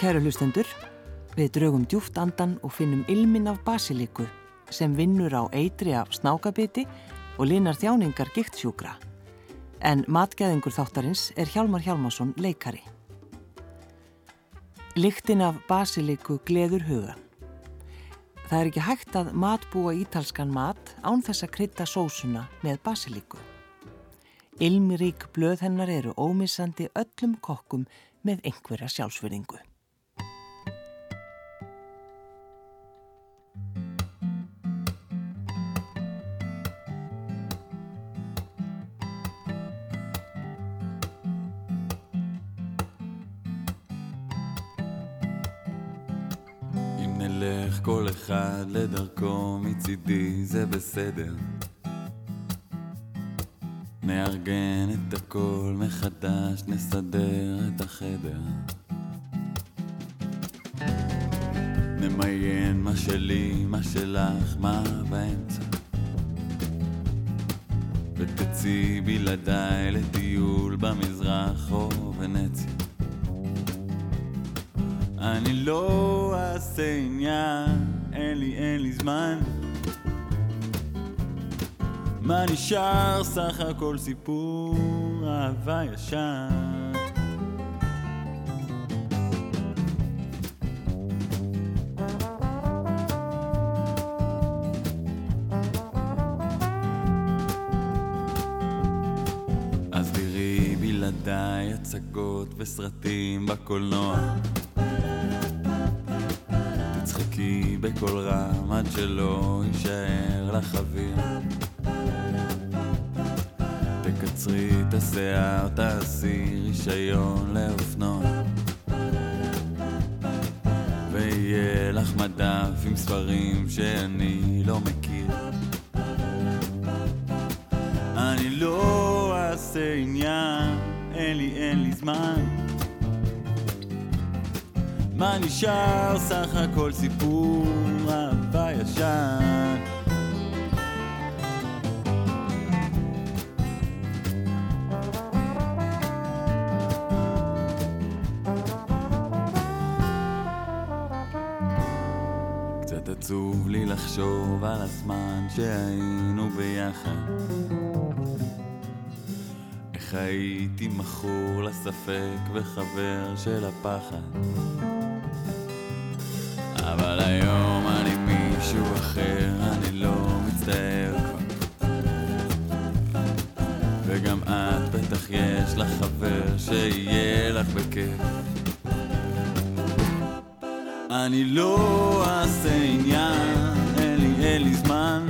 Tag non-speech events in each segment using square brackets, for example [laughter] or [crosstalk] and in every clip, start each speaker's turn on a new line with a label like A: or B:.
A: Kæru hlustendur, við draugum djúft andan og finnum ilmin af basiliku sem vinnur á eitri af snákabiti og linar þjáningar giktsjúkra. En matgæðingur þáttarins er Hjalmar Hjalmarsson leikari. Liktin af basiliku gleður hugan. Það er ekki hægt að matbúa ítalskan mat án þess að krytta sósuna með basiliku. Ilmirík blöð hennar eru ómissandi öllum kokkum með einhverja sjálfsverðingu.
B: מצידי זה בסדר. נארגן את הכל מחדש, נסדר את החדר. נמיין מה שלי, מה שלך, מה באמצע. ותצאי בלעדיי לטיול במזרח או ונציה אני לא אעשה עניין, אין לי, אין לי זמן. מה נשאר? סך הכל סיפור אהבה ישן. אז תראי בלעדיי הצגות וסרטים בקולנוע. תצחקי בקול רם עד שלא יישאר לך אוויר. השיער, תעשי רישיון לאופנוע. ויהיה לך מדף עם ספרים שאני לא מכיר. אני לא אעשה עניין, אין לי, אין לי זמן. מה נשאר? סך הכל סיפור אהבה ישן. עצוב לי לחשוב על הזמן שהיינו ביחד. איך הייתי מכור לספק וחבר של הפחד. אבל היום אני מישהו אחר, אני לא מצטער כבר. וגם את בטח יש לך חבר שיהיה לך בכיף. אני לא אעשה עניין, אין לי, אין לי זמן.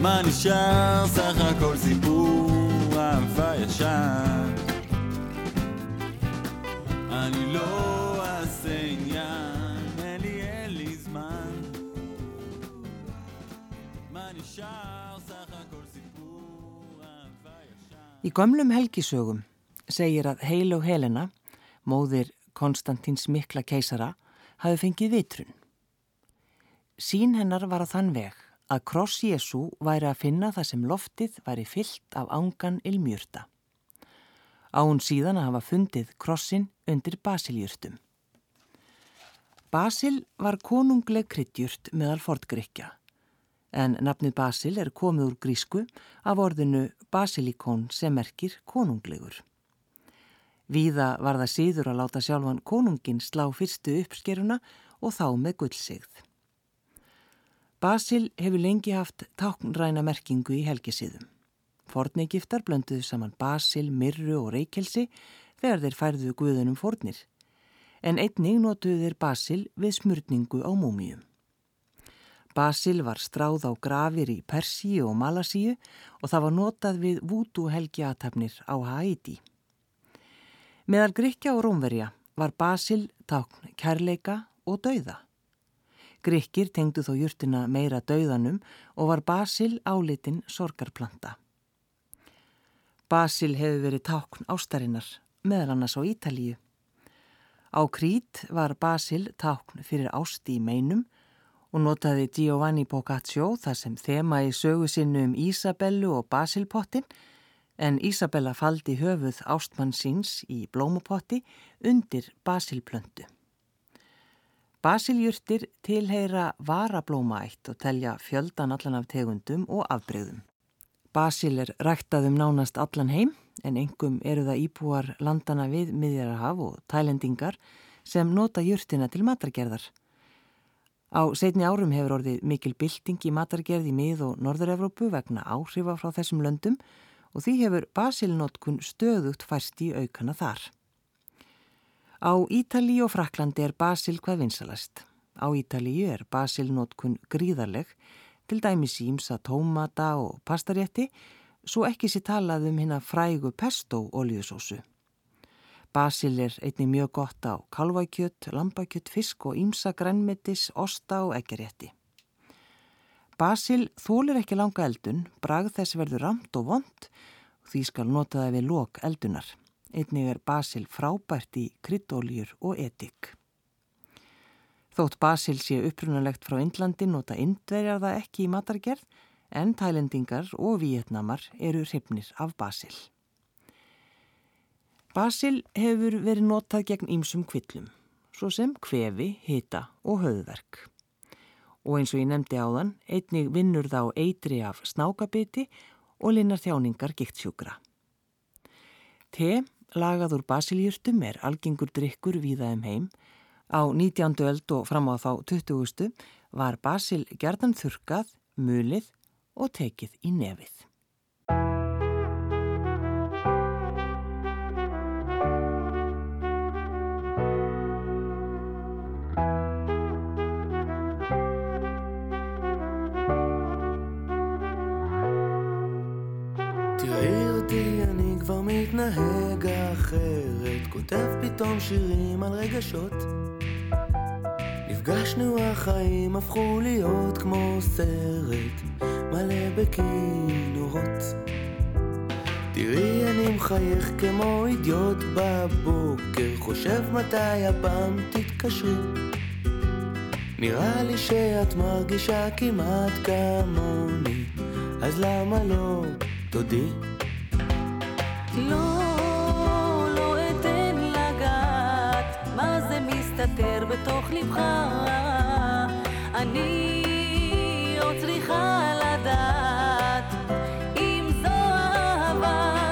B: מה נשאר? סך הכל סיפור אהבה ישן. אני לא אעשה עניין, אין לי, אין לי זמן. מה נשאר? סך הכל סיפור אהבה ישן.
A: Í gömlum helgisögum segir að Heiló Helena, móðir Konstantins mikla keisara, hafi fengið vitrun. Sín hennar var á þann veg að kross Jésu væri að finna það sem loftið væri fyllt af ángan ilmjurta. Á hún síðan að hafa fundið krossin undir basiljurtum. Basil var konungleg kryddjurt meðal fortgrykja, en nafnið Basil er komið úr grísku af orðinu basilikón sem merkir konunglegur. Víða var það síður að láta sjálfan konungin slá fyrstu uppskeruna og þá með gullsigð. Basil hefur lengi haft táknræna merkingu í helgisiðum. Fornegiftar blönduðu saman basil, mirru og reykelsi þegar þeir færðu guðunum fornir, en einnig notuðu þeir basil við smurningu á múmium. Basil var stráð á grafir í Persíu og Malasíu og það var notað við vútu helgiatafnir á Haiti. Meðal Gríkja og Rómverja var Basil tákn kærleika og dauða. Gríkir tengdu þó jurtina meira dauðanum og var Basil álitinn sorgarplanta. Basil hefur verið tákn ástarinnar, meðal annars á Ítalíu. Á Krít var Basil tákn fyrir ásti í meinum og notaði Giovanni Boccaccio þar sem þema í sögu sinnu um Ísabellu og Basilpottin En Ísabella faldi höfuð ástmann síns í blómupotti undir basilplöndu. Basiljurtir tilheyra varablómaætt og telja fjöldan allan af tegundum og afbreyðum. Basil er ræktaðum nánast allan heim en engum eru það íbúar landana við miðjarahaf og tælendingar sem nota jurtina til matargerðar. Á setni árum hefur orðið mikil bylting í matargerð í mið- og Norður-Evrópu vegna áhrifa frá þessum löndum og því hefur basilnótkun stöðugt færst í aukana þar. Á Ítali og Fraklandi er basil hvað vinsalast. Á Ítali er basilnótkun gríðarleg til dæmis ímsa tómata og pastarétti, svo ekki sér talað um hérna frægu pesto oljusósu. Basil er einni mjög gott á kalvækjött, lambakjött, fisk og ímsa grænmetis, osta og eggerétti. Basil þólir ekki langa eldun, bragð þess verður ramt og vond því skal nota það við lok eldunar. Einnig er basil frábært í kryddóljur og etik. Þótt basil sé upprunalegt frá Indlandi nota indverjar það ekki í matargerð en tælendingar og vietnamar eru hrifnir af basil. Basil hefur verið notað gegn ýmsum kvillum, svo sem kvefi, hita og höðverk. Og eins og ég nefndi áðan, einnig vinnur þá eitri af snákabiti og linnar þjáningar gikt sjúkra. Te, lagað úr basiljurtum, er algengur drikkur viðaðum heim, Á 19. öld og fram á þá 20. var basil gerðan þurkað, mulið og tekið í nefið.
C: רגשות. נפגשנו החיים הפכו להיות כמו סרט מלא בכינורות תראי אני מחייך כמו אידיוט בבוקר חושב מתי הפעם תתקשרי נראה לי שאת מרגישה כמעט כמוני אז למה לא תודי?
D: לא מסתתר בתוך לבך אני עוד צריכה לדעת אם זו אהבה.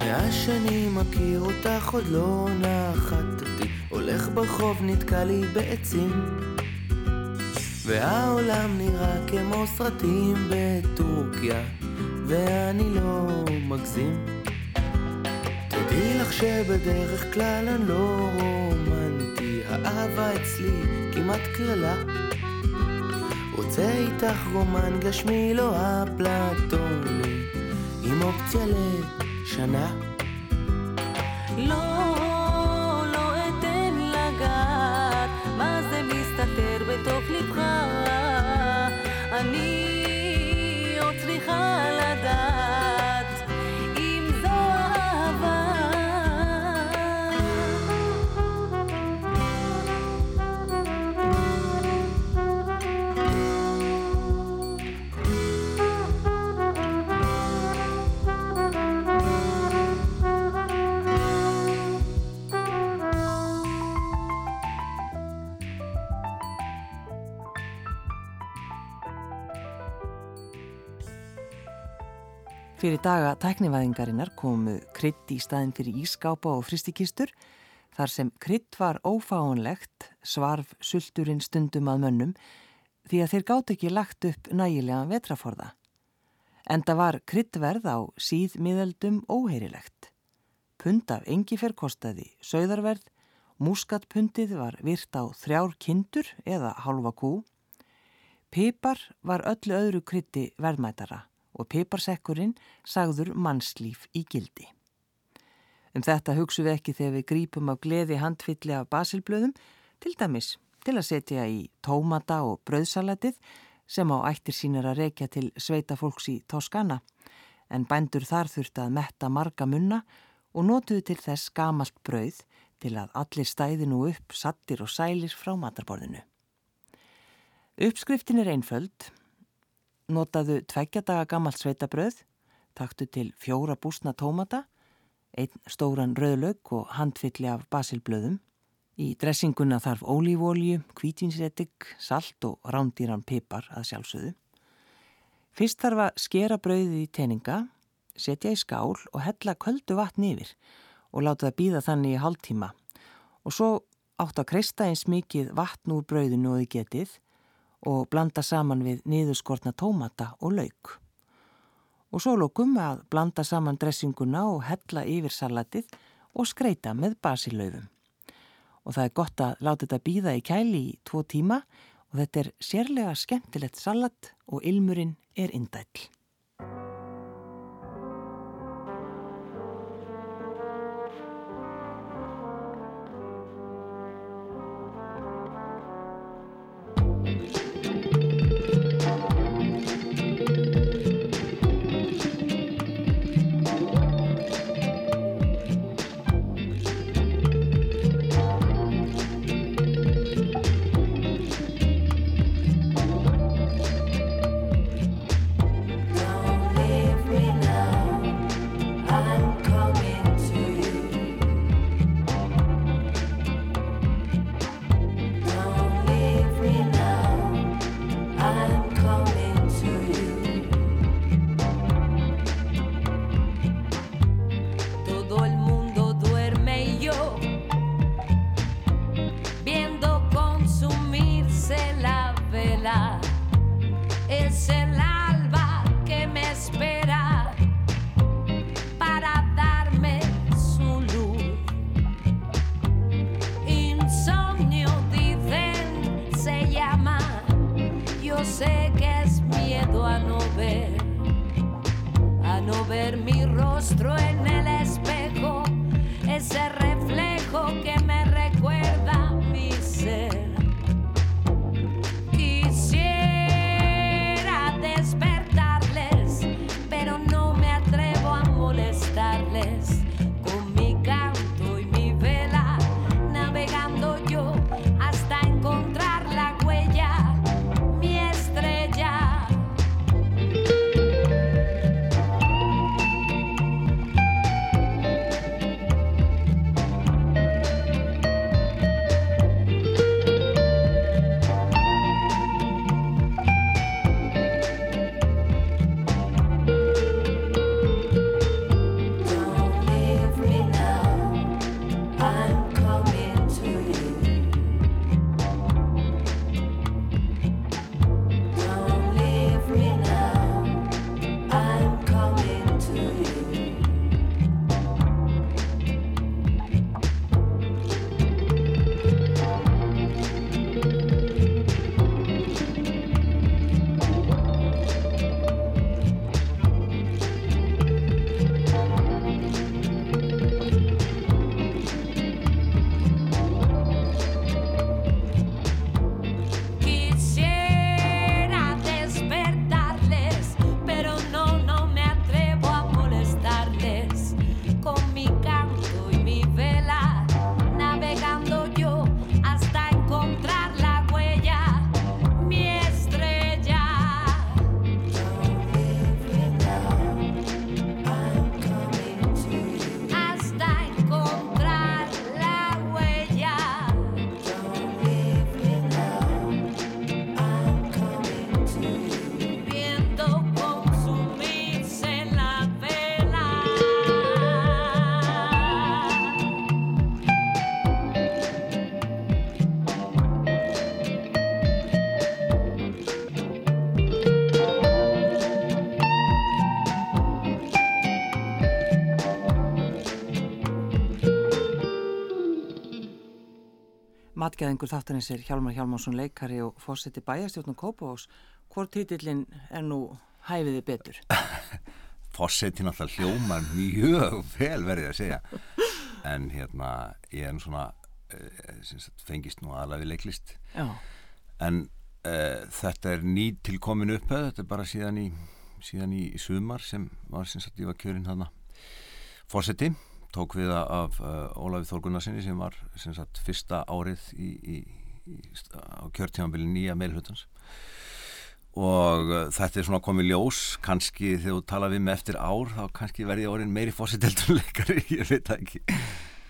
C: מאז שאני מכיר אותך עוד לא נחתתי הולך ברחוב נתקע לי בעצים. והעולם נראה כמו סרטים בטורקיה ואני לא מגזים. תדעי לך שבדרך כלל אני לא רומנטי, האהבה אצלי כמעט קרלה. רוצה איתך רומן גשמי לא אפלטוני, עם אופציה לשנה.
A: Fyrir daga tæknivæðingarinnar komu krydd í staðin fyrir ískápa og fristikistur þar sem krydd var ófáanlegt svarf sulturinn stundum að mönnum því að þeir gátt ekki lagt upp nægilega vetraforða. Enda var kryddverð á síðmiðeldum óheirilegt. Pund af engifer kostaði sögðarverð, múskatpundið var virt á þrjár kindur eða halva kú. Pipar var öllu öðru kryddi verðmætara og piparsekkurinn sagður mannslíf í gildi. Um þetta hugsu við ekki þegar við grípum á gleði handfylli af basilblöðum, til dæmis til að setja í tómata og bröðsalatið sem á ættir sínir að rekja til sveita fólks í Toskana, en bændur þar þurft að metta marga munna og notuðu til þess gamalt brauð til að allir stæði nú upp, sattir og sælir frá matarborðinu. Uppskriftin er einföld, notaðu tveggjadaga gammalt sveitabröð,
E: Taktu til fjóra búsna tómata, einn stóran rauðlaug og handfylli af basilblöðum. Í dressinguna þarf ólífólju, kvítvinsretik, salt og rándýran pipar að sjálfsögðu. Fyrst þarf að skera brauðið í teninga, setja í skál og hella köldu vatn yfir og láta það býða þannig í hálftíma og svo átt að kreista eins mikið vatn úr brauðinu og þið getið og blanda saman við niðurskortna tómata og lauk. Og svo lókum að blanda saman dressinguna og hella yfir salatið og skreita með basilaufum. Og það er gott að láta þetta býða í kæli í tvo tíma og þetta er sérlega skemmtilegt salat og ilmurinn er indæll. Matgæðingur þáttanins er Hjalmar Hjalmarsson leikari og fórseti bæjastjórnum Kópavós. Hvor títillin er nú hæfiði betur? [laughs]
F: Fórseti náttúrulega hljómar mjög vel verðið að segja. En hérna, ég er nú svona, uh, fengist nú við leiklist.
E: Já.
F: En uh, þetta er ný tilkomin upphauð, þetta er bara síðan í, síðan í sumar sem var sem sagt ég var kjörinn hana fórseti tók við af uh, Ólafi Þórgunnarsinni sem var sem sagt, fyrsta árið í, í, í, á kjörtímanbili nýja meilhutans og uh, þetta er svona komið ljós. Kannski þegar þú tala við mig eftir ár þá kannski verði orðin meiri fósiteltunleikari [laughs] ég veit það ekki.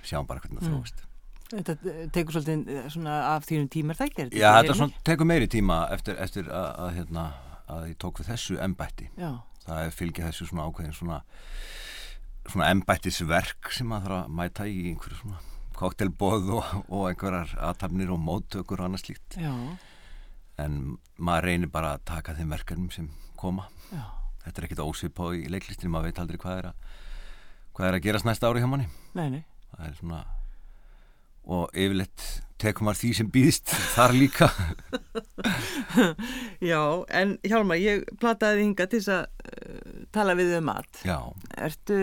F: Sjáum bara hvernig það
A: Mm.
F: þróast.
A: Þetta tekur svolítið eh, svona af þínum tímar það ekki? Er
F: Já, þetta svona, tekur meiri tíma eftir, eftir að, að, hérna, að ég tók við þessu embætti.
A: Já,
F: það fylgja þessu svona ákveðin svona svona embættisverk sem maður þarf að mæta í einhverju svona koktelbóð og, og einhverjar aðtapnir og móttökur og annað slíkt
A: já,
F: en maður reynir bara að taka þeim verkefnum sem koma
A: já.
F: þetta er ekkit ósvipá í leiklistinu, maður veit aldrei hvað er að hvað er að gerast næsta ári hjá manni
A: Nei, nei.
F: það er svona og yfirleitt tekum maður því sem býðist [laughs] þar líka [laughs]
A: Já, en Hjálmar, ég plataði hinga til þess að uh, tala við um mat.
F: já,
A: Ertu,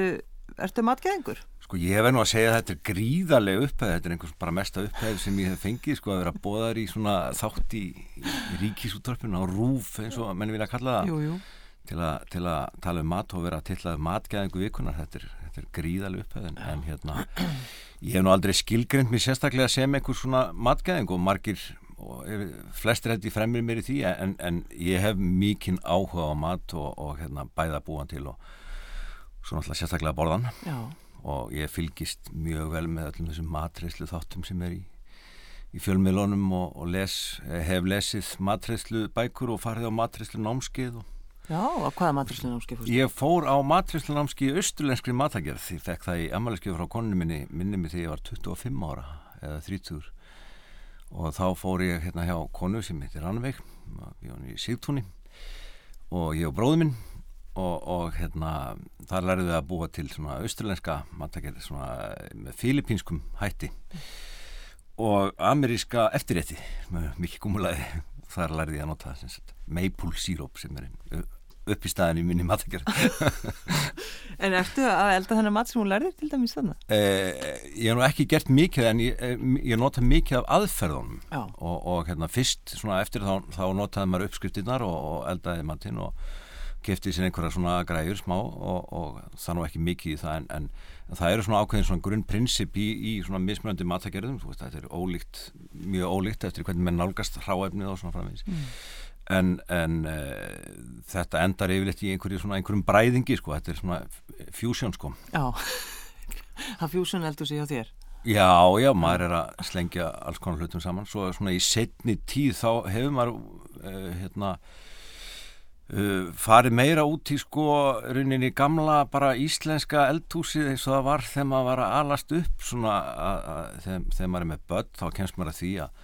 A: ertu matgeðingur?
F: sko ég verð nú að segja að þetta er gríðarlega upphæð þetta er einhvers bara mesta upphæð sem ég hef fengið sko að vera bóðar í svona þátt í, í ríkisúttarpinu á rúf eins og menn vilja kalla það
A: Jú, jú.
F: til, a, til að tala um mat og vera að tillað matgæðingu vikunar þetta er, þetta er gríðarlega upphæð en, en hérna ég hef nú aldrei skilgrind mér sérstaklega sem einhver svona matgæðing og margir og flestir ég fremir mér í því en, en ég hef mikinn áhuga á mat og, og hérna bæða búan til og svo náttúrulega sérstaklega borðan.
A: Já,
F: og ég fylgist mjög vel með öllum þessum matreyslu þáttum sem er í, í fjölmiðlunum og, og les, hef lesið matreyslu bækur og farið á matreyslu námskeið og
A: já, og hvaða maturslun áskif fórstu?
F: Ég fór á matreyslu námskeið í austurlenskri matagerð ég fekk það í ammæliskeið frá konunni minni minni mig þegar ég var 25 ára eða 30 og þá fór ég hérna hjá konu sem heitir Rannveig við hann í Sigtúni. Og ég og bróður minn og, og hérna þar lærði við að búa til svona austurlenska matagerð svona með filipínskum hætti. Og ameríska eftirrétti með mikið gúmulaði þar lærði ég að nota sagt, maple syrup sem er upp í staðin í minni matagerð [laughs]
A: En ertu að elda þennan mat sem hún lærðir til dæmis þannig?
F: Eh, ég hef nú ekki gert mikið en ég, eh, ég nota mikið af aðferðunum. Og, og hérna fyrst svona eftir þá, þá notaði maður uppskriftinnar og, og eldaði matinn og kefti sér einhverja svona græjur smá og, og það nú ekki mikið í það en, en, en það eru svona ákveðin svona grunnprinsip í, í svona mismunandi matagerðum þú veist þetta er ólíkt, mjög ólíkt eftir hvernig menn nálgast hráefnið og svona framvegis. En, en uh, þetta endar yfirleitt í einhverju svona einhverjum bræðingi sko, þetta er svona fusion sko.
A: Já, [laughs] það fjúsun eldur sig hjá þér.
F: Já, já, maður er að slengja alls konar hlutum saman. Svo svona í setni tíð þá hefur maður uh, hérna uh, farið meira út í sko rauninni gamla bara íslenska eldhúsið eins og það var þegar maður var að alast upp svona að, að, þegar, þegar maður er með börn þá kemst maður að því að,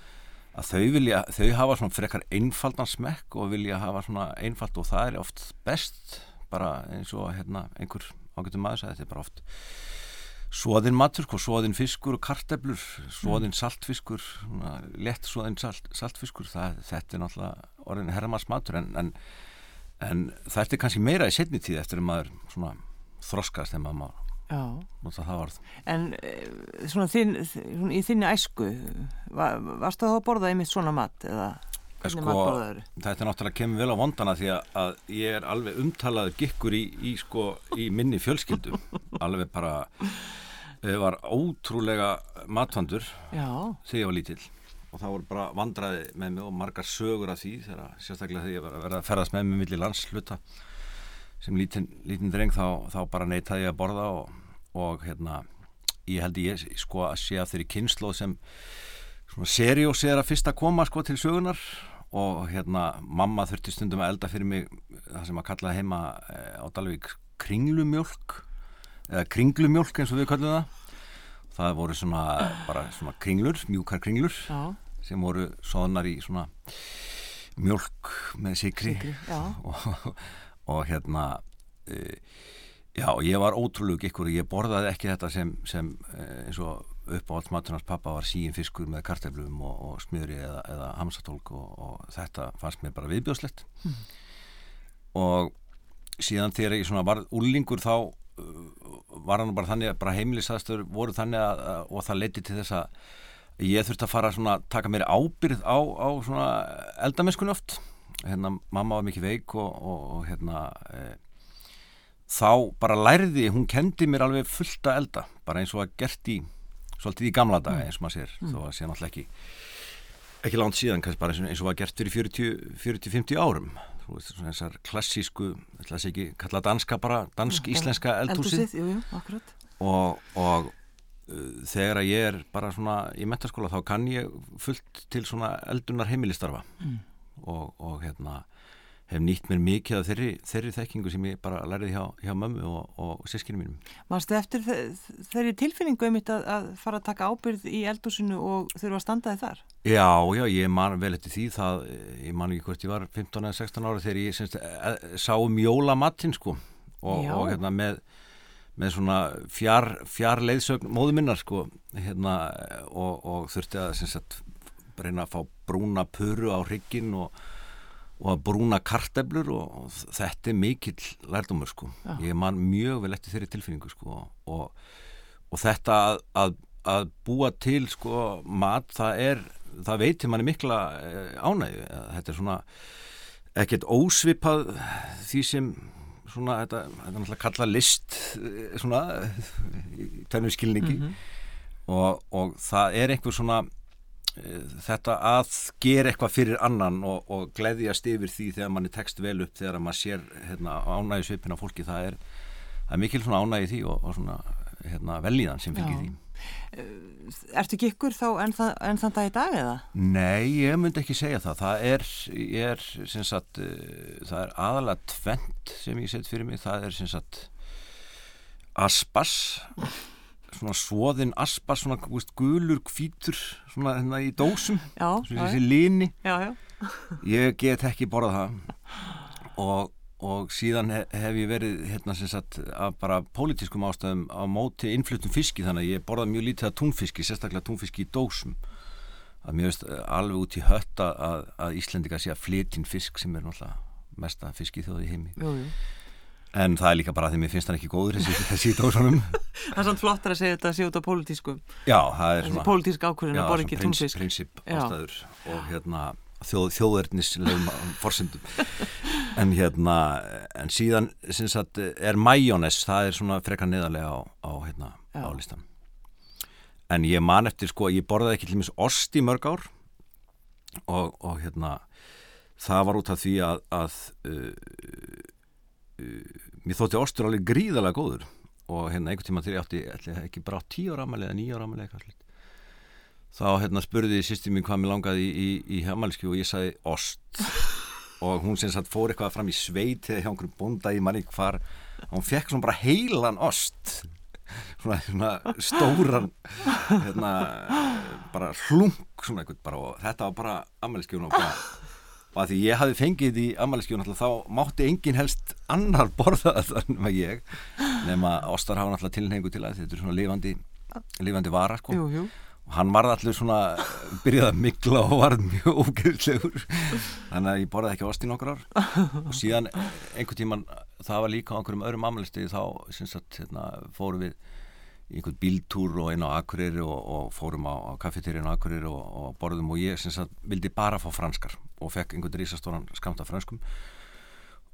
F: að þau vilja, þau hafa svona frekar einfaldan smekk og vilja hafa svona einfalt og það er oft best bara eins og hérna einhver ágættum maður sagði þetta er bara oft svoðin matur, sko, svoðin fiskur og karteblur, svoðin saltfiskur svona, létt svoðin salt, saltfiskur það, þetta er náttúrulega orðin hermars matur en, en, en þetta er kannski meira í setni tíð eftir að maður svona þroskast þegar maður nota það orð.
A: En eh, svona, þinn, svona í þinni æsku, var, varstu þá að borða einmitt svona mat eða hvernig
F: Sko,
A: mat borðaður?
F: þetta er náttúrulega kemur vel á vondana því að, að ég er alveg umtalaður gikkur í, í, sko, í minni fjölskyldu. [laughs] Alveg bara ég var ótrúlega matvandur
A: Já,
F: þegar ég var lítill og það voru bara vandraði með mig og margar sögur af því þegar sérstaklega þegar ég var að vera að ferðast með mig milli landsluta sem lítinn lítin dreng þá, þá bara neitaði ég að borða og, og hérna ég held ég sko að sé af þeirri kynnslóð sem seriós er að fyrst að koma sko til sögunar og hérna mamma þurfti stundum að elda fyrir mig það sem að kalla heima eh, á Dalvík kringlumjólk eða kringlumjólk eins og við kallum það það voru svona bara svona kringlur, mjúkar kringlur
A: já,
F: sem voru soðnar í svona mjölk með sikri,
A: Sykri, já. [laughs]
F: og, og hérna e, já, ég var ótrúlega ykkur ég borðaði ekki þetta sem, sem e, eins og uppáhalds maturnas pappa var síin fiskur með karteflum og, og smjöri eða, eða hamsatólk og, og þetta fannst mér bara viðbjóðslegt. Og síðan þegar ég svona var úlingur þá var hann bara þannig að heimilisaðstöður voru þannig að, að og það leiti til þess að ég þurfti að fara svona taka mér ábyrð á, á svona eldamennskunni oft. Hérna mamma var mikið veik og, og, og hérna e, þá bara lærði, hún kendi mér alveg fullt að elda, bara eins og að gert í svolítið í gamla daga eins og maður sér þó að sé náttúrulega ekki ekki langt síðan, kannski bara eins og, eins og var gert fyrir 40-50 árum veist, svona þessar klassísku, ætla að sé ekki kalla danska bara, dansk-íslenska eldhúsið. Og, og uh, þegar að ég er bara svona í metaskóla þá kann ég fullt til svona eldunar heimilistarfa.
A: Mm.
F: og, og hérna hef nýtt mér mikið af þeirri, þeirri þekkingu sem ég bara lærið hjá, hjá mömmu og, og sískinu mínum.
A: Manstu eftir þe- þeirri tilfinningu einmitt að, að fara að taka ábyrð í eldhúsinu og þurfa að standa þið þar?
F: Já, já, ég man vel eftir því það, ég man ekki hvort ég var 15 eða 16 ára þegar ég semst, e, sá um jólamattin sko og, og hérna með, með svona fjar, fjar leiðsögn móðu minnar sko hérna og, og þurfti að semst, reyna að fá brúna puru á hrygginn og, og að brúna karteblur og, þetta er mikill lærdómur sko. Ég man mjög vel eftir þeirri tilfinningu sko og, og þetta að, að, að búa til sko mat það er, það veitir manni mikla eh, ánægju. Þetta er svona ekkert ósvipað því sem svona þetta, þetta er náttúrulega kalla list eh, svona í tvennu skilningi og, og það er einhver svona þetta að gera eitthvað fyrir annan og, og gleðjast yfir því þegar manni tekst vel upp þegar maður sér hérna, ánægju svipin á fólki það er, það er mikil svona ánægju því og, og svona hérna, velíðan sem fylgir því.
A: Ertu ekki ykkur þá enn, það, enn þann dag í dag eða?
F: Nei, ég myndi ekki segja það. Það er, er sagt, uh, það er aðalega tvent sem ég set fyrir mig, það er sem sagt aspas svona svoðin aspas svona veist, gulur hvítur svona hérna í dósum.
A: Já,
F: svona þessi
A: já.
F: ég get ekki borðað það. Og, og síðan he, hef ég verið hérna sem sagt af bara pólitískum ástæðum á móti innfluttum fiski þannig að ég borðað mjög lítið af túnfiski sérstaklega túnfiski í dósum. Að mér veist eh, alveg út í hött að, að, að Íslendinga sé að flytinn fisk sem er náttúrulega mesta fiski þjóði heimi.
A: Jú, jú.
F: En það er líka bara því mér finnst hann ekki góður þessi, þessi í dósunum. [laughs]
A: Það er svona flottar að segja þetta að sé út á pólitísku.
F: já, það er svona
A: pólitísk ákvörðin að borða ekki túnfisk.
F: prinsip ástæður og hérna þjóð, þjóðverðnislegum forsendum. [laughs] En hérna en síðan sagt, er majónes það er svona frekar neðarlega á, á, hérna, á listan en ég man eftir sko ég borðaði ekki til mis ost í mörg ár og, og hérna það var út af því að, að uh, mér þótti ostur alveg gríðalega góður. Og hérna einhvern tíma þegar ég átti ekki bara á tíu ára amali eða eitthvað slíkt þá hérna spurði sýsti mín hvað mér langaði í, í, í hemalski og ég sagði ost. [laughs] Og hún sem sagt fór eitthvað fram í sveit eða hjá einhverjum bónda í manni hvar hún fekk svona bara heilan ost. Svona, svona stóran hérna bara hlung svona eitthvað bara og þetta var bara ammæliskjón og bara og að því ég hafi fengið í ammæliskjón þá mátti engin helst annar [laughs] borða þetta nema ég. Nema ostar hafa náttúrulega tilhengu til að þetta er svona lifandi lifandi vara sko.
A: Jú, jú.
F: og hann varð allir svona byrjaði að mikla og varð mjög ógeðslegur. Þannig að ég borðaði ekki ost í nokkur ár. Og síðan einhvern tíman það var líka á einhverjum öðrum amælistegi þá sem sagt, hérna, fórum við í einhvern bíltúr og inn á Akureyri og, og fórum á, á kaffetýrin á Akureyri og, og borðum. Og ég sem sagt, vildi bara fá franskar og fekk einhvern risastóran skamt af franskum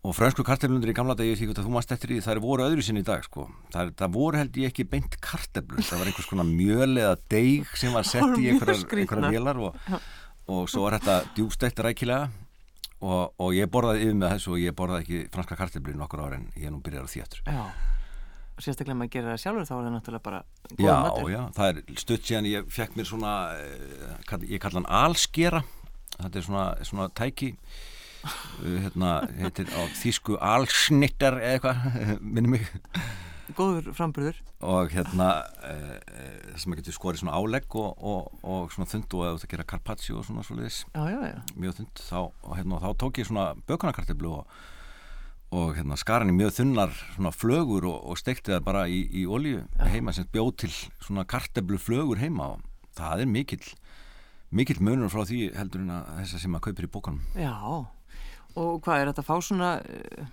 F: og fransku karteflundur í gamla dagi því að þú mannst eftir því það voru öðru sinni í dag sko. það, það voru held ég ekki beint karteflur það var einhvers konar mjöl eða deig sem var sett í einhverjar vélar og, og svo var þetta djústætt rækilega og, og ég borðaði yfir með þessu og ég borðaði ekki franska karteflur nokkur ára en ég nú byrjar á
A: Já. Og sérstaklega maður gerir það sjálfur þá er það náttúrulega bara góð
F: Já,
A: matur.
F: já, það er stutt síðan ég fekk mér svona, eh, ég kalla hann alskera, þetta er svona, svona tæki, eh, hérna, heitir á þýsku alsnittar eða eitthvað, [laughs] minnum mig,
A: Góður framburður.
F: og hérna, eh, eh, það sem að getur skorið svona álegg og, og, og svona þund og eða það gera carpaccio og svona
A: já.
F: mjög þund, þá, hérna, þá tók ég svona bökunarkartiblu og, og hérna skar hann í mjög þunnar svona flögur og, steikti það bara í, í olíu heima sem bjóð til svona karteblu flögur heima og það er mikill mikill munur frá því heldur en að þessa sem maður kaupir í bókanum
A: Já. Og hvað er þetta að fá svona uh,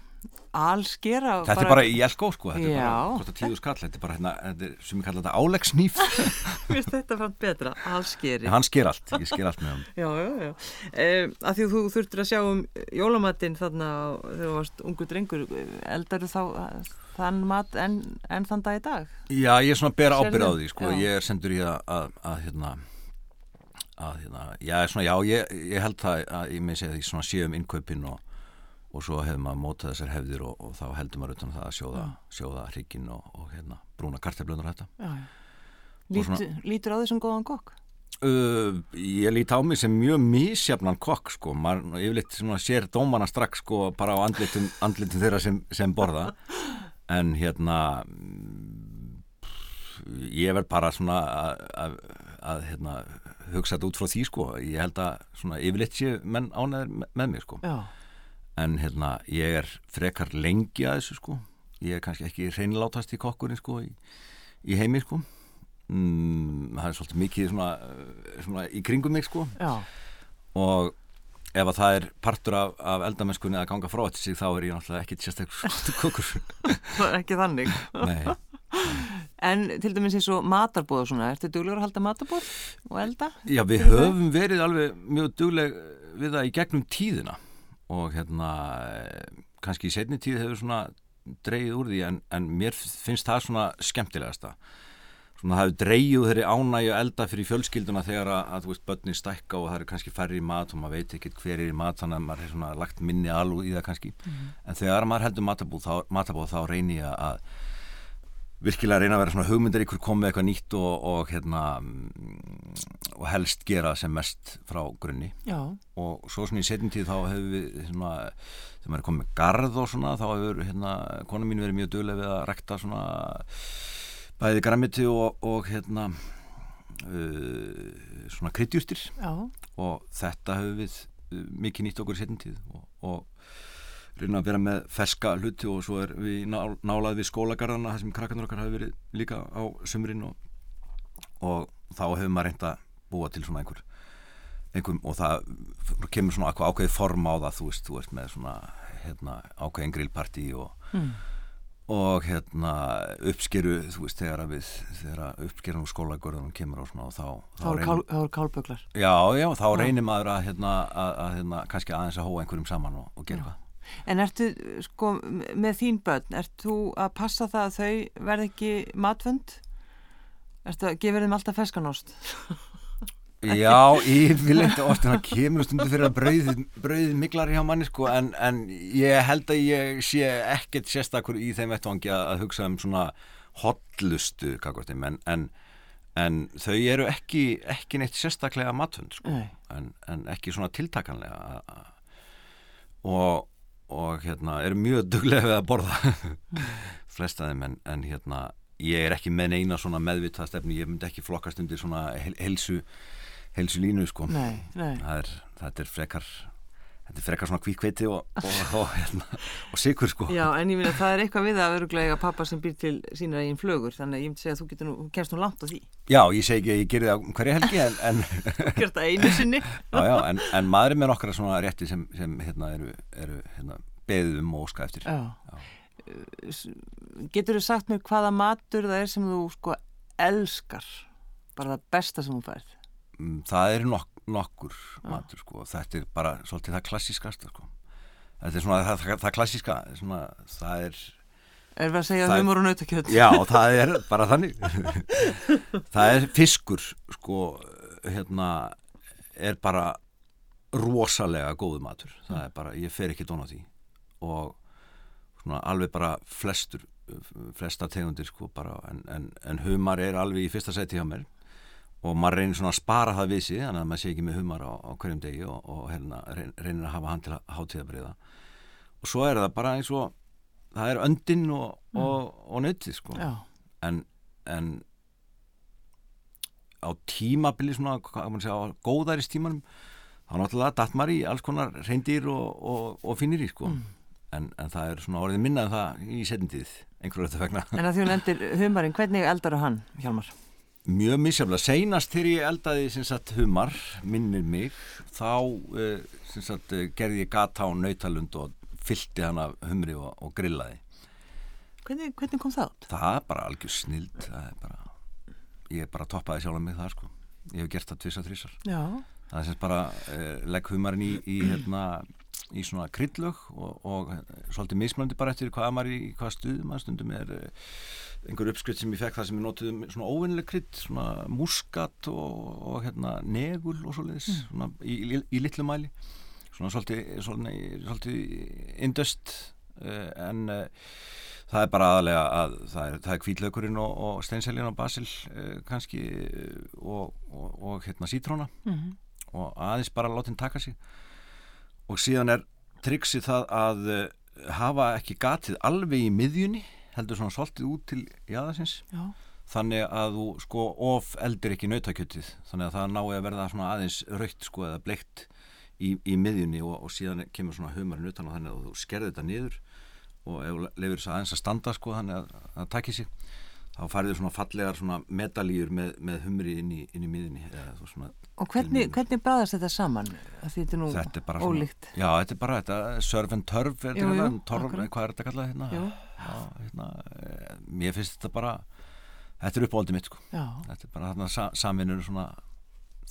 A: alskera?
F: þetta er bara í elko sko þetta er
A: Já.
F: bara kostar tíu skall þetta er bara hérna, þetta er, sem ég kalla þetta áleggsnýf [laughs]
A: Mér finnst þetta fram betra, alskeri.
F: hann sker allt, ég sker allt með hann
A: Já, já, já. Um, að því þú þurftir að sjá um jólamatinn þarna þegar þú varst ungu drengur, eldar þá þann mat en, en þann dag í dag?
F: Já, ég er svona að bera ábyrð á því sko. Ég er sendur í að, að, að hérna að hérna, já, svona, já ég, ég held það að ég segja því svona séum innkaupin og, og svo hefur maður mótað þessar hefðir og, og þá heldur maður utan um það að sjóða, sjóða hrygginn og, og hérna, brúna karteflunur þetta
A: Já, já. Lít,
F: svona-
A: Lítur á því sem góðan kokk?
F: Uh, ég lít á mig sem mjög misjafnan kokk sko, maður yfirleitt svona sér dómana strax sko bara á andlitum, andlitum þeirra sem, sem borða en hérna ég verð bara svona að hérna, hugsa þetta út frá því sko, ég held að svona yfirleitt sé menn ánæður með, mig sko.
A: Já.
F: en hérna ég er frekar lengi að þessu sko. Ég er kannski ekki reynlátast í kokkurinn sko í, í heimi sko. Mm, það er svolítið mikið svona, svona í kringum mig sko.
A: Já.
F: og ef að það er partur af, af eldamennskunni að ganga frá þetta sig þá er ég náttúrulega ekkit sérstaklega [laughs] kokkur.
A: Það [laughs] er ekki þannig.
F: Nei, [laughs]
A: En til dæmis eins og matarbóð og svona, ertu duglegur að halda matarbóð og elda?
F: já við höfum verið alveg mjög dugleg við það í gegnum tíðina og hérna kannski í setni tíð hefur svona dreigið úr því en, en mér finnst það svona skemmtilegasta. Svona það hefur dreigið þeirri ánægju að elda fyrir fjölskylduna þegar að, að þú veist börnin stækka og það eru kannski færri í mat og maður veit ekkert hver er í mat þannig að maður er svona lagt minni alveg í það kannski. En þegar maður heldur matabóð þá, matabóð, þá reynir ég að virkilega reyna að vera svona hugmyndar ykkur komið eitthvað nýtt og, og hérna mm, og helst gera sem mest frá grunni.
A: Já.
F: og svo svona í setjum tíð þá hefur við svona, þegar maður er komið með garð og svona þá hefur hérna, kona mín verið mjög duglega við að rekta svona bæði grammiti og, og hérna uh, svona kryddjústir og þetta hefur við uh, mikið nýtt okkur í setjum tíð. Og, og reyna að vera með ferska hluti og svo er við ná, nálað við skólagarðana þar sem krakkarnir okkar hafi verið líka á sumrin og, og þá hefur maður reynd að búa til svona einhver, einhver og það kemur svona ákveðið form á það þú veist, þú veist með svona hérna, ákveðin grillparti og
A: Mm.
F: og hérna uppskeru þú veist þegar að við þegar uppskerun og skólagörðunum kemur og svona og þá,
A: Þá eru
F: reynir-
A: kál, þá eru kálböglar.
F: Já, já, þá reynir maður að, hérna, að, að hérna, kannski aðeins að hóa einhverjum saman og, og gera eitthvað.
A: En ertu, sko, með þín börn, ert þú að passa það að þau verð ekki matvönd? Ertu að gefa þeim alltaf feskanost? [laughs]
F: Já, yfirleitt oft en það kemur stundu fyrir að brauðið brauðið miklar hjá manni sko en, en ég held að ég sé ekkert sérstakur í þeim vettvangi að, hugsa um svona hotlustu kakvartim en, en, en þau eru ekki, ekki neitt sérstaklega matvönd sko en, en ekki svona tiltakanlega og, og hérna eru mjög duglega við að borða. [laughs] Flesta þeim en, en hérna ég er ekki með neina svona meðvitað stefni ég myndi ekki flokkast undir svona hel, helsu helsu línu sko.
A: Nei, nei.
F: það er, þetta er frekar þetta er frekar svona kvíkveiti og, og, og, hérna, og sikur sko
A: Já, en ég minna það er eitthvað við að öruglega pappa sem býr til sína eigin flögur, þannig að ég myndi segja að þú getur nú, kemst nú langt á því.
F: já, ég segi ekki að ég gerir það um hverja helgi en, en, [laughs]
A: Þú gerst það einu sinni. [laughs]
F: já, já, en, en maður er með nokkra svona rétti sem, sem hérna, eru, eru hérna, beðið um og óska eftir
A: Já. Getur þú sagt mér hvaða matur það er sem þú sko elskar? Bara það besta sem þú færð?
F: Mm, það er nok nokkur matur sko. þetta er bara svolítið það klassískasta sko. þetta er svona það, það, það klassíska svona, það er
A: Er við að segja humor og nautakjöld?
F: já, það er bara þannig [laughs] það er fiskur sko, hérna er bara rosalega góðu matur það er bara, ég fer ekki dón á því og svona alveg bara flestur flesta tegundir sko bara en, en, en humar er alveg í fyrsta seti hjá mér og maður reynir svona að spara það við sig þannig að maður sé ekki með humar á, á hverjum degi og, og reyn- reynir að hafa hann til hátíðabriða og svo er það bara eins og það er öndin og, og, og nöytið sko. En, en á tímabili svona, hvað maður segja, á góðaris tímanum þá náttúrulega datt maður í alls konar reyndir og, og, og finnir í sko en, en það er svona orðið minna um það í setjumtíð, einhverju þetta vegna.
A: En að því hún endir humarinn, hvernig eldar hann, Hjalmar?
F: Mjög misjaflega. Seinast þegar ég eldaði sem sagt humar, minnir mig, þá sem sagt, uh, gerði ég gata á nautalund og fyllti hann af humri og, og grillaði.
A: Hvernig, hvernig kom það át?
F: Það er bara algjör snild. Er bara, ég bara toppaði sjálf mig það sko. Ég hef gert það tvisa þrísar.
A: Já.
F: Það er sem sagt bara uh, legg humarinn í, í, hérna, í svona kryddlög og, og eh, svolítið mismöndi bara eftir hvað maður í hvaða stuðum maður stundum er uh, einhver uppskrift sem ég fekk það sem ég notuð um svona óvinnileg krydd, svona muskat og, og hérna negul og svoleiðis svona í, í, í litlu mæli. Svona svolítið, indust uh, en uh, það er bara aðalega að það er, er kvítlaukurinn og, og steinseljan og basil uh, kannski og, og, og hérna sítróna.
A: Mhm.
F: og aðeins bara láta henn taka sig. Og síðan er tryggsið það að hafa ekki gatið alveg í miðjunni heldur svona svolítið út til jáðarsins
A: Já,
F: þannig að þú sko of eldir ekki nautakjötið. Þannig að það nái að verða svona aðeins raukt sko eða bleikt í, í miðjunni og, og síðan kemur svona humarinn utan á þannig að þú skerði þetta niður og ef þú leifir þess aðeins að standa sko þannig að það takki sig þá færður svona fallegar svona medalíur með, með humri inn í, inn í þú svona
A: og hvernig, hvernig bræðast þetta saman? Þetta er nú
F: þetta er bara svona,
A: ólíkt.
F: já þetta er bara þetta surf and turf hvað er þetta kallað hérna, hérna eh, mér finnst þetta bara þetta er uppáldið mitt sko þetta er bara þarna sa samvinnur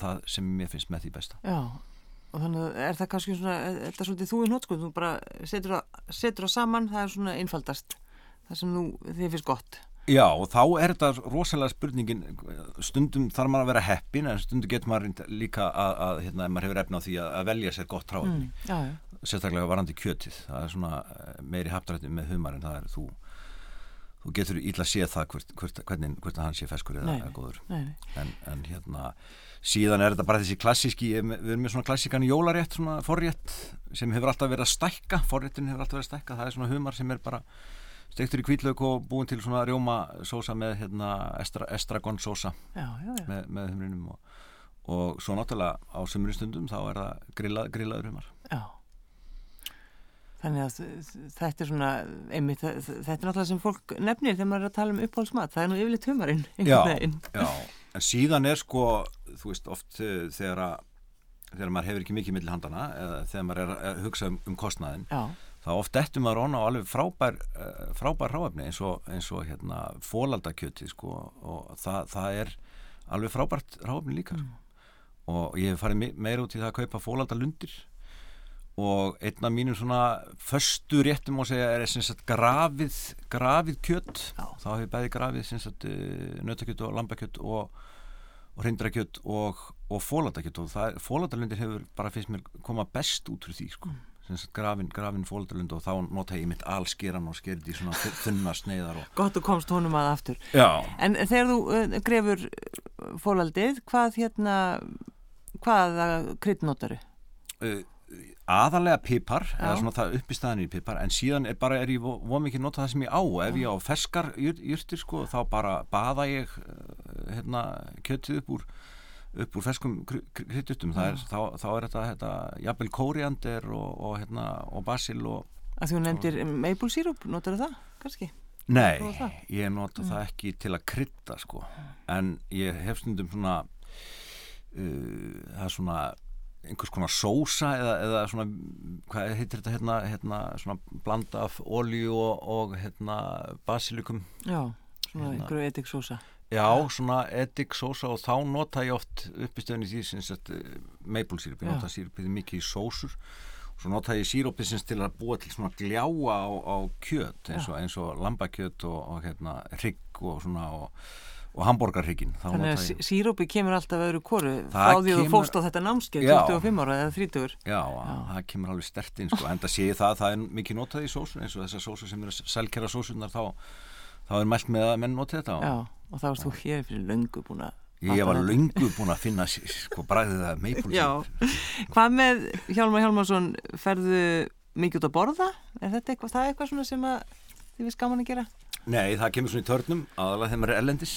F: það sem mér finnst með því besta
A: já. Og þannig er það kannski svona, er þetta svolítið þú í nótskund, þú bara setur það saman, það er svona einfaldast. Það sem þú, þið finnst gott.
F: Já, og þá er þetta rosalega spurningin stundum þarf maður að vera heppin en stundum getur maður líka að, að hérna, maður hefur efna á því að, að velja sér gott tráðum
A: Mm,
F: sérstaklega varandi kjötið. Það er svona eh, meiri haptarætti með humar en það er þú þú getur ítla að sé það hvort, hvort, hvernig, að hann sé feskur eða,
A: Nei,
F: góður.
A: Nei, nei.
F: en, en hérna síðan er þetta bara þessi klassíski við erum með svona klassíkan jólarétt svona forrétt sem hefur alltaf verið að stækka forréttin hefur alltaf verið að stækka, það er svona humar sem er bara stektur í kvítlaug og búin til svona rjóma sósa með hérna estra, estragon sósa
A: Já, já, já.
F: með, með humrinum og, og svo náttúrulega á sömurinn stundum þá er það grillað, grillaður humar
A: Já. Þannig að þetta er svona, einmitt, þetta er náttúrulega sem fólk nefnir þegar maður er að tala um uppáhaldsmat. Það er nú yfirleitt humarinn.
F: já, já, en síðan er sko þú veist oft uh, þegar að þegar maður hefur ekki mikið milli handana eða þegar maður er að hugsa um, um kostnaðin
A: Já,
F: þá oft dettum maður ón á alveg frábær uh, frábær ráefni eins og, eins og hérna fólaldakjöti sko og það, það er alveg frábært ráefni líka sko. og ég hef farið me meira út í það að kaupa fólaldalundir og einn af mínum svona föstu réttum og segja er sagt grafið, grafið kjött
A: Já.
F: þá hef ég bæði grafið uh, nautakjött og lambakjött og og hreindrakjött og, og fólandakjött og fólandalundir hefur bara finnst mér koma best út fyrir því sko. sagt grafin, grafin fólandalund og þá nota ég mitt allskeran og skerði svona þu- þunna sneiðar og
A: gott og komst honum að aftur.
F: já,
A: En þegar þú uh, grefur uh, fólaldið, hvað hérna, hvaða krydd notaru?
F: uh, aðalega pipar
A: Já.
F: eða svona það upp í staðinu í pipar en síðan er bara er ég vo, vo mikið nota það sem ég á ef ég á ferskar jurtir sko þá bara baða ég hérna kjötið upp úr upp úr ferskum kryddjutum þá, er- þá, þá er þetta, þetta jafnvel kóriander og, og, hérna, og basil og
A: Að þú nefndir maple syrup, notaru það, kannski?
F: Nei,
A: það?
F: ég nota það ekki til að krydda sko en ég hef stundum svona uh, það er svona einhvers konar sósa eða, eða svona, hvað heitir þetta hérna, hérna svona blanda af olíu og, og hérna basilikum
A: Já, svona
F: Hérna.
A: einhverju etiksósa.
F: Já, svona edik sósa og þá nota ég oft upp í því sem sagt uh, maple sírup, ég
A: Já.
F: nota sírupið mikið í sósur. Og svo nota ég sírupið sem sagt til að búa til svona gljáa á, á kjöt eins og, eins og lambakjöt og, og hérna hrygg og svona og, og hambúrgarhryggin þá
A: Þannig að
F: ég,
A: sírópi kemur alltaf öðru
F: Það
A: frá því að þú fóst á þetta námskeið
F: Já.
A: 25 ára eða 30
F: já, það kemur alveg stertinn sko, en það sé ég það, það er mikið notað í sósu eins og þessar sósu sem eru selkjara sósunar þá, þá er mælt með að menn noti þetta og
A: Já, og þá varst þú hér fyrir löngu búin að
F: ég var löngu búin að [laughs] finna sko bræðið að maple
A: Já. Hvað með Hjálmar Hjálmarsson ferðu mikið út að borða? Er þetta eitthvað, það eitthvað svona sem að þið veist gaman að gera?
F: Nei, það kemur svona í törnum aðalega þegar maður er ellendis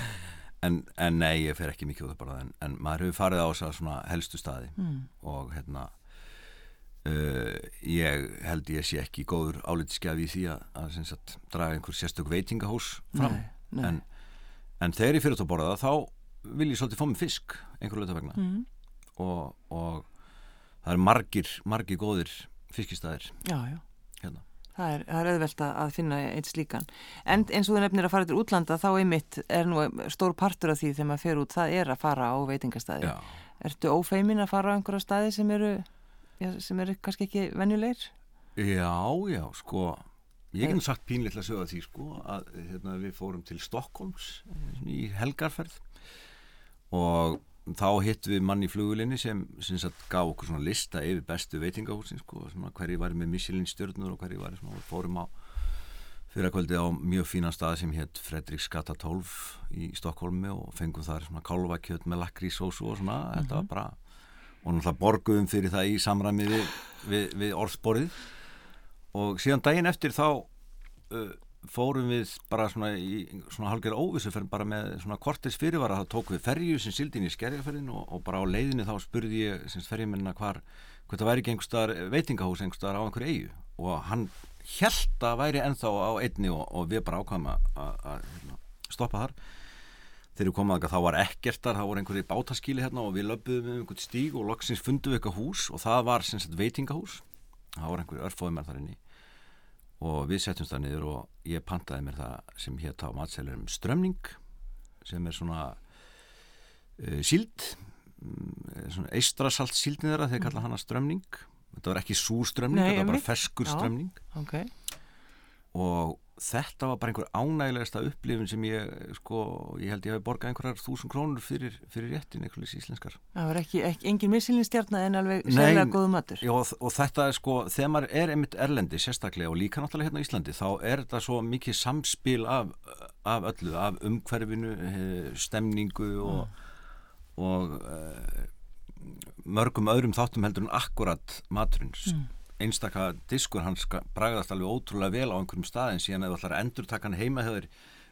F: [laughs] en, en nei, ég fer ekki mikið út að borða en, en maður hefur farið á þess að svona helstu staði
A: Mm.
F: og hérna uh, ég held ég sé ekki góður álitiskjafi í því að, að sagt, draga einhver sérstök veitingahús fram
A: Nei, nei.
F: En, en þegar ég fyrir út að borða það þá vil ég svolítið fá mig fisk einhver löta vegna
A: Mm.
F: og, og það er margir, margir góðir fiskistæðir
A: Já, já.
F: hérna
A: Það er, er auðvelt að finna eitt slíkan. En eins og þú nefnir að fara til útlanda þá einmitt er nú stór partur af því þegar maður fer út, það er að fara á veitingastæði.
F: Já,
A: Ertu ófeimin að fara á einhverja staði sem eru, sem eru kannski ekki venjulegir?
F: Já, já, sko ég get nú sagt pínleitlega sögða því sko að hérna, við fórum til Stokkólms í helgarferð og þá hittum við mann í flugulinni sem, sem sagt, gaf okkur svona lista yfir bestu veitingahúsin sko, hverju var með Michelin stjörnur og hverju var svona, fórum á fyrir að kvöldi á mjög fínan stað sem hétt Fredriks Gata 12 í Stokkólmi og fengum þar svona kálvakjöt með lakrísósu og svona þetta var bara og náttúrulega borguðum fyrir það í samræmi við, við, við orðsporið. Og síðan daginn eftir þá uh, fórum við bara svona í svona halgjör óvissu fyrir bara með svona kortis fyrirvara. Þá tók við ferju sem sildi inn í skerjaferðin og, og bara á leiðinu þá spurði ég sem ferjuminna hvað það væri ekki einhverstaðar veitingahús einhverstaðar á einhverju eigu og hann held að væri ennþá á einni og, og við bara ákvæmum að hérna, stoppa þar þegar við komum að það var ekkert þar, þá voru einhverju bátaskíli hérna og við löpuðum um einhvern stíg og loksins fundum við eitthvað hús og það var sem sagt veitingahús. Það voru einhverju örfóðum þar inni. Og við setjumst það niður og ég pantaði mér það sem hétt á matselurum strömning sem er svona uh, síld um, svona eistrasalt síldin þeirra þeir kalla hana strömning. Þetta var ekki súströmning,
A: Nei,
F: þetta var bara ferskur strömning.
A: ok,
F: og þetta var bara einhver ánægilegasta upplifin sem ég sko, ég held ég hafi borgað einhverjar þúsund krónur fyrir, fyrir réttin einhverjus íslenskar.
A: Það var ekki, ekki engin missilinstjarna en alveg
F: Nei,
A: sérlega góðu matur.
F: Já, og, og þetta er sko, þegar maður er einmitt erlendi sérstaklega og líka náttúrulega hérna á Íslandi þá er þetta svo mikið samspil af, af öllu, af umhverfinu eh, stemningu og, og uh, mörgum öðrum þáttum heldur en akkurat maturinn mm. Einstaka diskur hans bragðast alveg ótrúlega vel á einhverjum staðin síðan ef þú ætlar að endur taka hann heima hefur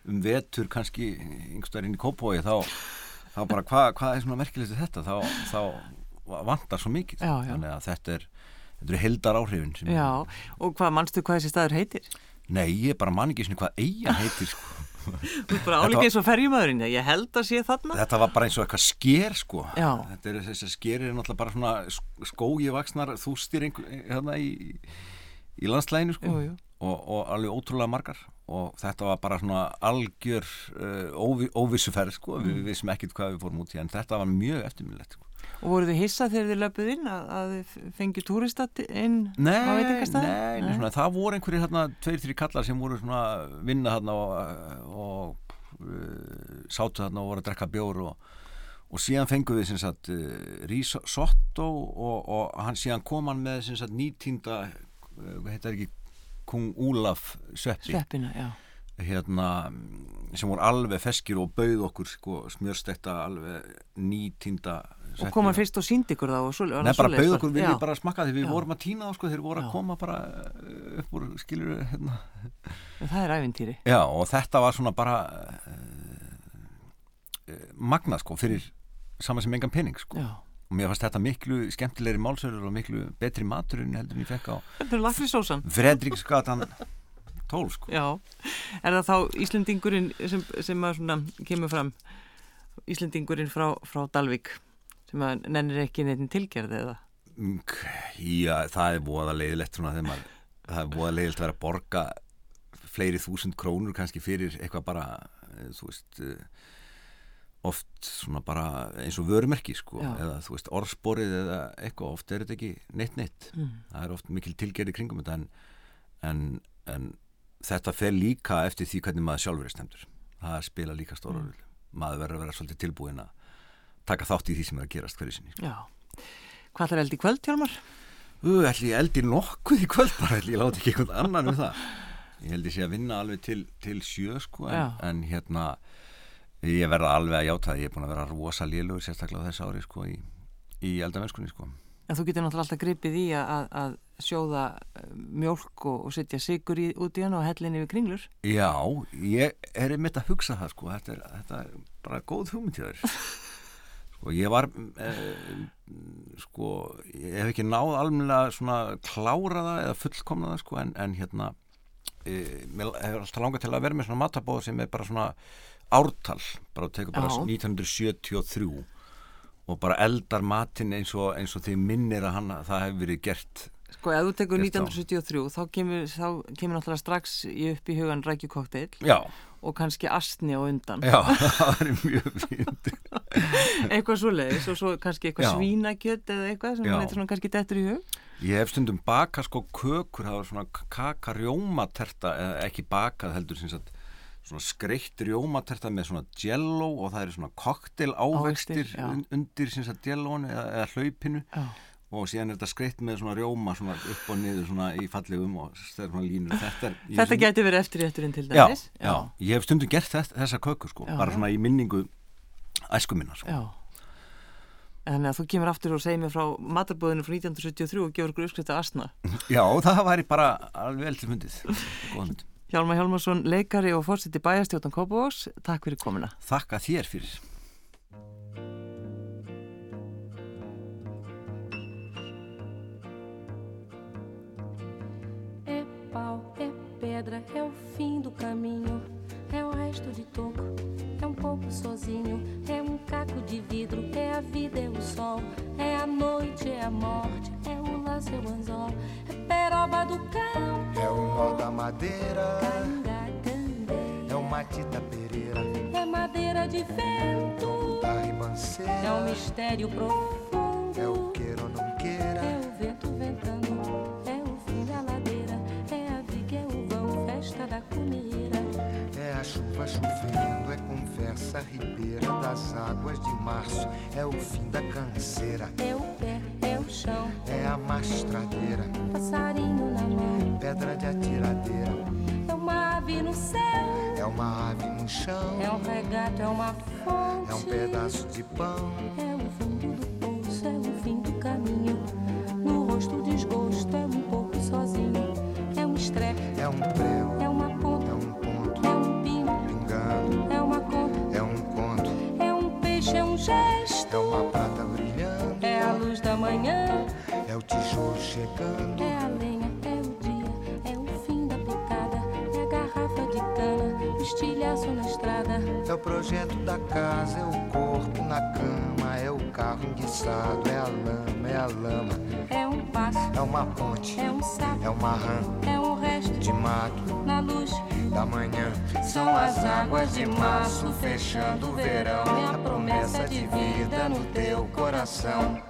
F: um vetur kannski einhverstaðar inn í kópói þá, þá bara hvað hva er svona merkilegt þetta þá, þá vantar svo mikið
A: Já, já.
F: þannig að þetta er þetta eru heldar áhrifin
A: já, og hvað manstu hvað þessi staður heitir?
F: Nei, ég bara man ekki svona hvað eiga heitir sko.
A: Þú ert bara álíka eins og ferjumæðurinn ég held að sé þarna
F: Þetta var bara eins og eitthvað sker sko.
A: Já.
F: Þetta er þess að sker er náttúrulega bara svona skógi vaksnar þústir hérna í, í landslæginu sko.
A: Jú, jú.
F: Og, og alveg ótrúlega margar og þetta var bara svona algjör uh, óvi, óvissuferð sko.
A: Mm.
F: við vissum ekkert hvað við fórum út í en þetta var mjög eftirminnilegt sko.
A: Og voru þið hissa þegar þið löpuð inn að, að þið fengið túrista inn á
F: Nei,
A: veitingastæði?
F: nei, nei, svona, það voru einhverjir hérna, tveir, þrjir kallar sem voru svona vinna hérna og, og uh, sátu hérna og voru að drekka bjór og, og síðan fengum við sem sagt uh, risotto og, og hann síðan kom hann með sem sagt nýtínda uh, hvað heitir ekki Kung Úlaf sveppi.
A: Sveppina, já.
F: Hérna sem voru alveg feskir og bauð okkur sko, smjörstekta alveg nýtínda
A: og kom hann fyrst og síndi ykkur þá og svo, var
F: Nei, bara bauð okkur, við
A: Já.
F: erum bara að smakka því við
A: Já.
F: vorum að týna á sko, þeir voru
A: Já.
F: að koma bara uh, upp úr skilur hérna.
A: það er ævintýri
F: Já, og þetta var svona bara uh, uh, magnað sko, fyrir saman sem engan pening sko.
A: Já.
F: og mér fannst þetta miklu skemmtilegri málsörur og miklu betri heldur en ég fekk á Fredriksgatan 12 sko.
A: Já, er það þá Íslendingurinn sem, sem að svona kemur fram Íslendingurinn frá, frá Dalvík sem að nennir ekki neitt tilgerði eða
F: Já, það er voða leiðilegt svona þegar maður, það er voða leiðilegt að vera að borga fleiri þúsund krónur kannski fyrir eitthvað bara, eh, þú veist, eh, oft svona bara eins og vörumerki sko,
A: Já.
F: eða þú veist, orðsporið eða eitthvað, oft er þetta ekki neitt neitt.
A: Mm.
F: Það er oft mikil tilgerði kringum þetta en, en, en þetta fer líka eftir því hvernig maður sjálfur er stemdur. Það spila líka stóra mm. Maður verður að vera svolítið tilbúin að taka þátt í því sem er að gerast hverju sinni.
A: Já, hvað er eld í kvöld, Hjálmar?
F: Ú, ætli ég eldi nokkuð í kvöld bara, ætli ég láti ekki einhvern annan um það. Ég held ég sé að vinna alveg til, til sjö, sko, en, en hérna, ég verða alveg að játa að ég er búin að vera rosa lélugur sérstaklega á þessu ári, sko, í, í eldamennskunni, sko.
A: En þú getur náttúrulega alltaf gripið í að, að, að sjóða eh, mjólk og, og setja sigur í, út í hana og hellinni við kringlur.
F: Já, ég er einmitt að hugsa það, sko, þetta er, þetta er bara góð hugmynd hjá þér. [laughs] Sko, ég var, eh, sko, ég hef ekki náð almennilega svona klára það eða fullkomna það, sko, en, en hérna, e, mér hefur alltaf langað til að vera með svona matabóð sem er bara svona ártal, bara tekur bara
A: Já.
F: 1973 og bara eldar matinn eins og, eins og því minnir að hann, það hefur verið gert
A: Sko, ef þú tekur
F: Gert á.
A: 1973, þá kemur, þá kemur náttúrulega strax í upp í hugan rækjukokteil og kannski astni á undan.
F: já, [laughs] það er mjög fínt [laughs]
A: eitthvað svo leiðis og svo kannski eitthvað
F: Já.
A: svínakjöt eða eitthvað sem
F: Já.
A: eitthvað svona kannski dettur í hug.
F: Ég hef stundum bakað sko kökur, það var svona kakarjómaterta, eða ekki bakað heldur sagt, svona skreitt rjómaterta með svona jello og það eru svona koktel
A: já.
F: un- undir jellónu eða, eða hlaupinu
A: Já.
F: og síðan er þetta skreitt með svona rjóma svona upp og niður svona í fallegum og svona línur [laughs] þetta, er,
A: Þetta geti verið eftir rétturinn til
F: já,
A: dæmis.
F: já, ég hef stundum gert þess, þessa köku sko,
A: Já,
F: bara
A: já.
F: svona í minningu æsku minna sko.
A: Já. Þannig að þú kemur aftur og segir mér frá matarbúðinu frá 1973 og gefur okkur uppskrift af asna. [laughs]
F: já, það væri bara alveg vel til fundið.
A: Hjálmar Hjálmarsson, leikari og fórseti bæjastjótan Kópavóks, takk fyrir komuna.
F: Þakka þér fyrir
D: É pau, é pedra, é o fim do caminho. É o resto de toco, é um pouco sozinho. É um caco de vidro, é a vida, é o sol. É a noite, é a morte, é o laço, é o anzol. É peroba do cão,
G: É o nó da madeira, é o Matita Pereira,
D: É madeira de vento,
G: da
D: é um
G: ribanceira,
D: mistério profundo.
G: é o queira ou não queira.
D: É o vento
G: conversa ribeira das águas de março, é o fim da canseira,
D: É o pé, é o chão,
G: é a mastradeira,
D: passarinho na mão.
G: pedra de atiradeira,
D: É uma ave no céu,
G: é uma ave no chão,
D: é um regato, é uma fonte.
G: é um pedaço de pão,
D: É o fundo do poço, é o fim do caminho. No rosto desgosto, é um pouco sozinho. É um estrepe,
G: é um prego,
D: é
G: chegando,
D: é a lenha, é o dia, é o fim da picada, é a garrafa de cana, o estilhaço na estrada.
G: é o projeto da casa, é o corpo na cama, é o carro enguiçado, é a lama, é a lama,
D: É um passo,
G: é uma ponte,
D: é um sapo,
G: é uma rã
D: é um resto
G: de mato
D: na luz.
G: da manhã.
D: São as águas de março fechando o verão, é a promessa de vida no teu coração.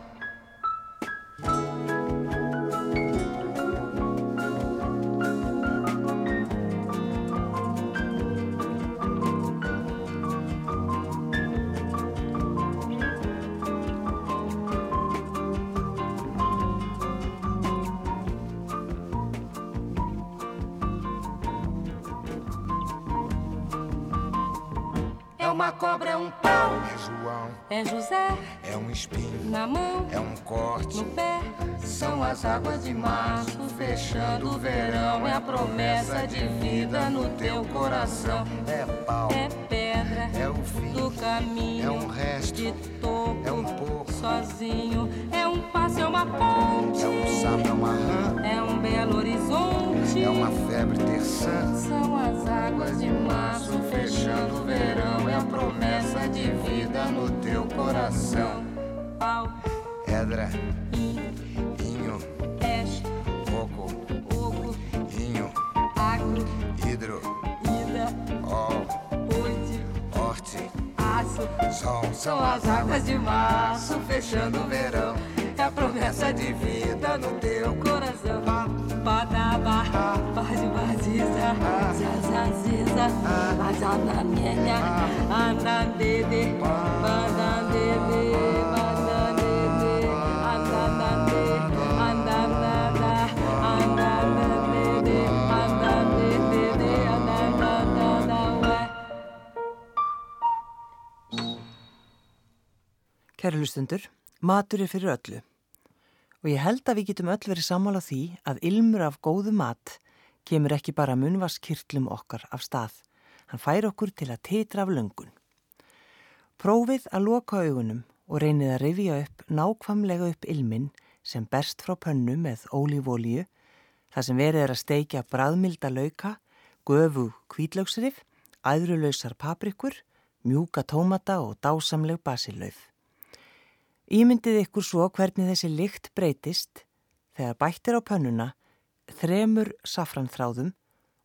D: Um
G: espinho,
D: na mão,
G: é um corte,
D: no pé. São as águas de março fechando o verão, é a promessa de vida no teu coração.
G: é pau,
D: É pedra
G: é o fim,
D: do caminho.
G: é um resto,
D: de topo,
G: é um pouco,
D: sozinho. É um passo, é uma ponte,
G: é um sapo, é uma rã,
D: é um belo horizonte.
G: é uma febre terçã,
D: São as águas de março fechando o verão. É a promessa de vida no teu coração. Pau,
G: edra,
D: in,
G: inho,
D: peixe,
G: coco,
D: oco,
G: inho,
D: agro,
G: hidro,
D: ida,
G: ol,
D: oite,
G: horte,
D: aço.
G: sol,
D: São as águas de março fechando o verão. É a promessa de vida no teu coração. Badaba, bazibaziza, zazaziza, azanamienya, andandede, bandandede,
A: Kæru hlustundur, matur er fyrir öllu. Og ég held að við getum öll verið sammála því að ilmur af góðu mat kemur ekki bara munvaskirtlum okkar af stað. Hann fær okkur til að titra af löngun. Prófið að loka augunum og reynið að rifja upp nákvamlega upp ilmin sem berst frá pönnu með ólífólíu, þar sem verið er að steikja bræðmilda lauka, göfu kvítlaugsrif, æðrulausar paprikur, mjúka tómata og dásamleg basilauf. Ímyndið ykkur svo hvernig þessi lykt breytist þegar bættir á pönnuna þremur safranþráðum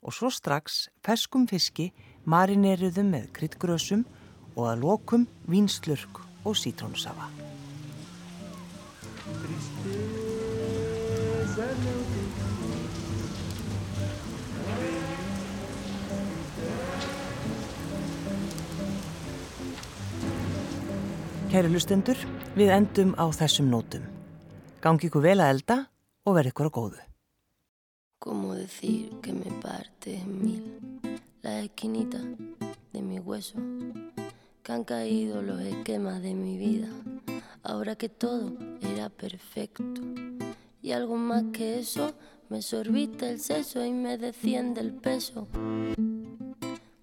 A: og svo strax ferskum fiski marineruðum með kryddgrösum og að lokum vínslurk og sítrónusafa. Kæri lustendur, við endum á þessum nótum. Gangi ykkur vel að elda og verð ykkur á góðu.
H: ¿Cómo decir que me parte mil la esquinita de mi hueso? Que han caído los esquemas de mi vida, ahora que todo era perfecto. Y algo más que eso, me sorbiste el seso y me desciende el peso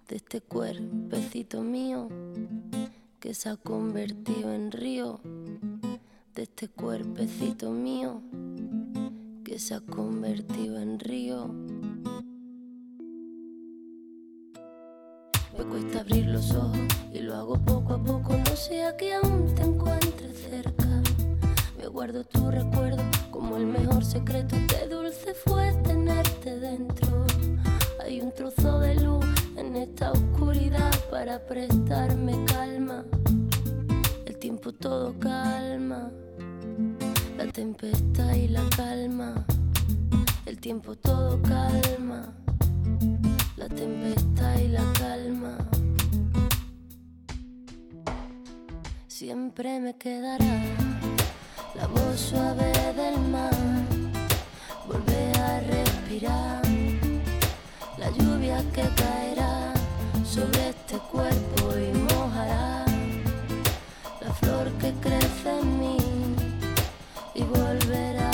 H: de este cuerpecito mío que se ha convertido en río, de este cuerpecito mío que se ha convertido en río. Me cuesta abrir los ojos y lo hago poco a poco, no sea que aún te encuentres cerca. Me guardo tu recuerdo como el mejor secreto, qué dulce fue tenerte dentro. Hay un trozo de luz en esta oscuridad para prestarme calma. El tiempo todo calma, la tempestad y la calma. El tiempo todo calma, la tempestad y la calma. Siempre me quedará la voz suave del mar, volver a respirar lluvia que caerá sobre este cuerpo y mojará la flor que crece en mí y volverá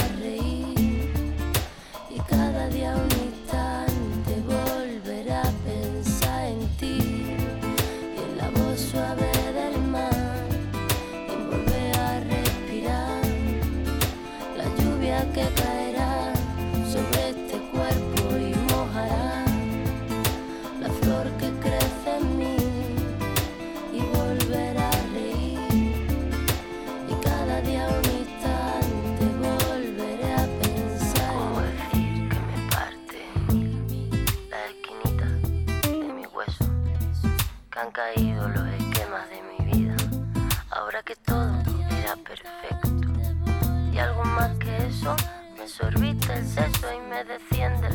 H: caído los esquemas de mi vida. Ahora que todo era perfecto. Y algo más que eso me sorbiste el seso y me desciende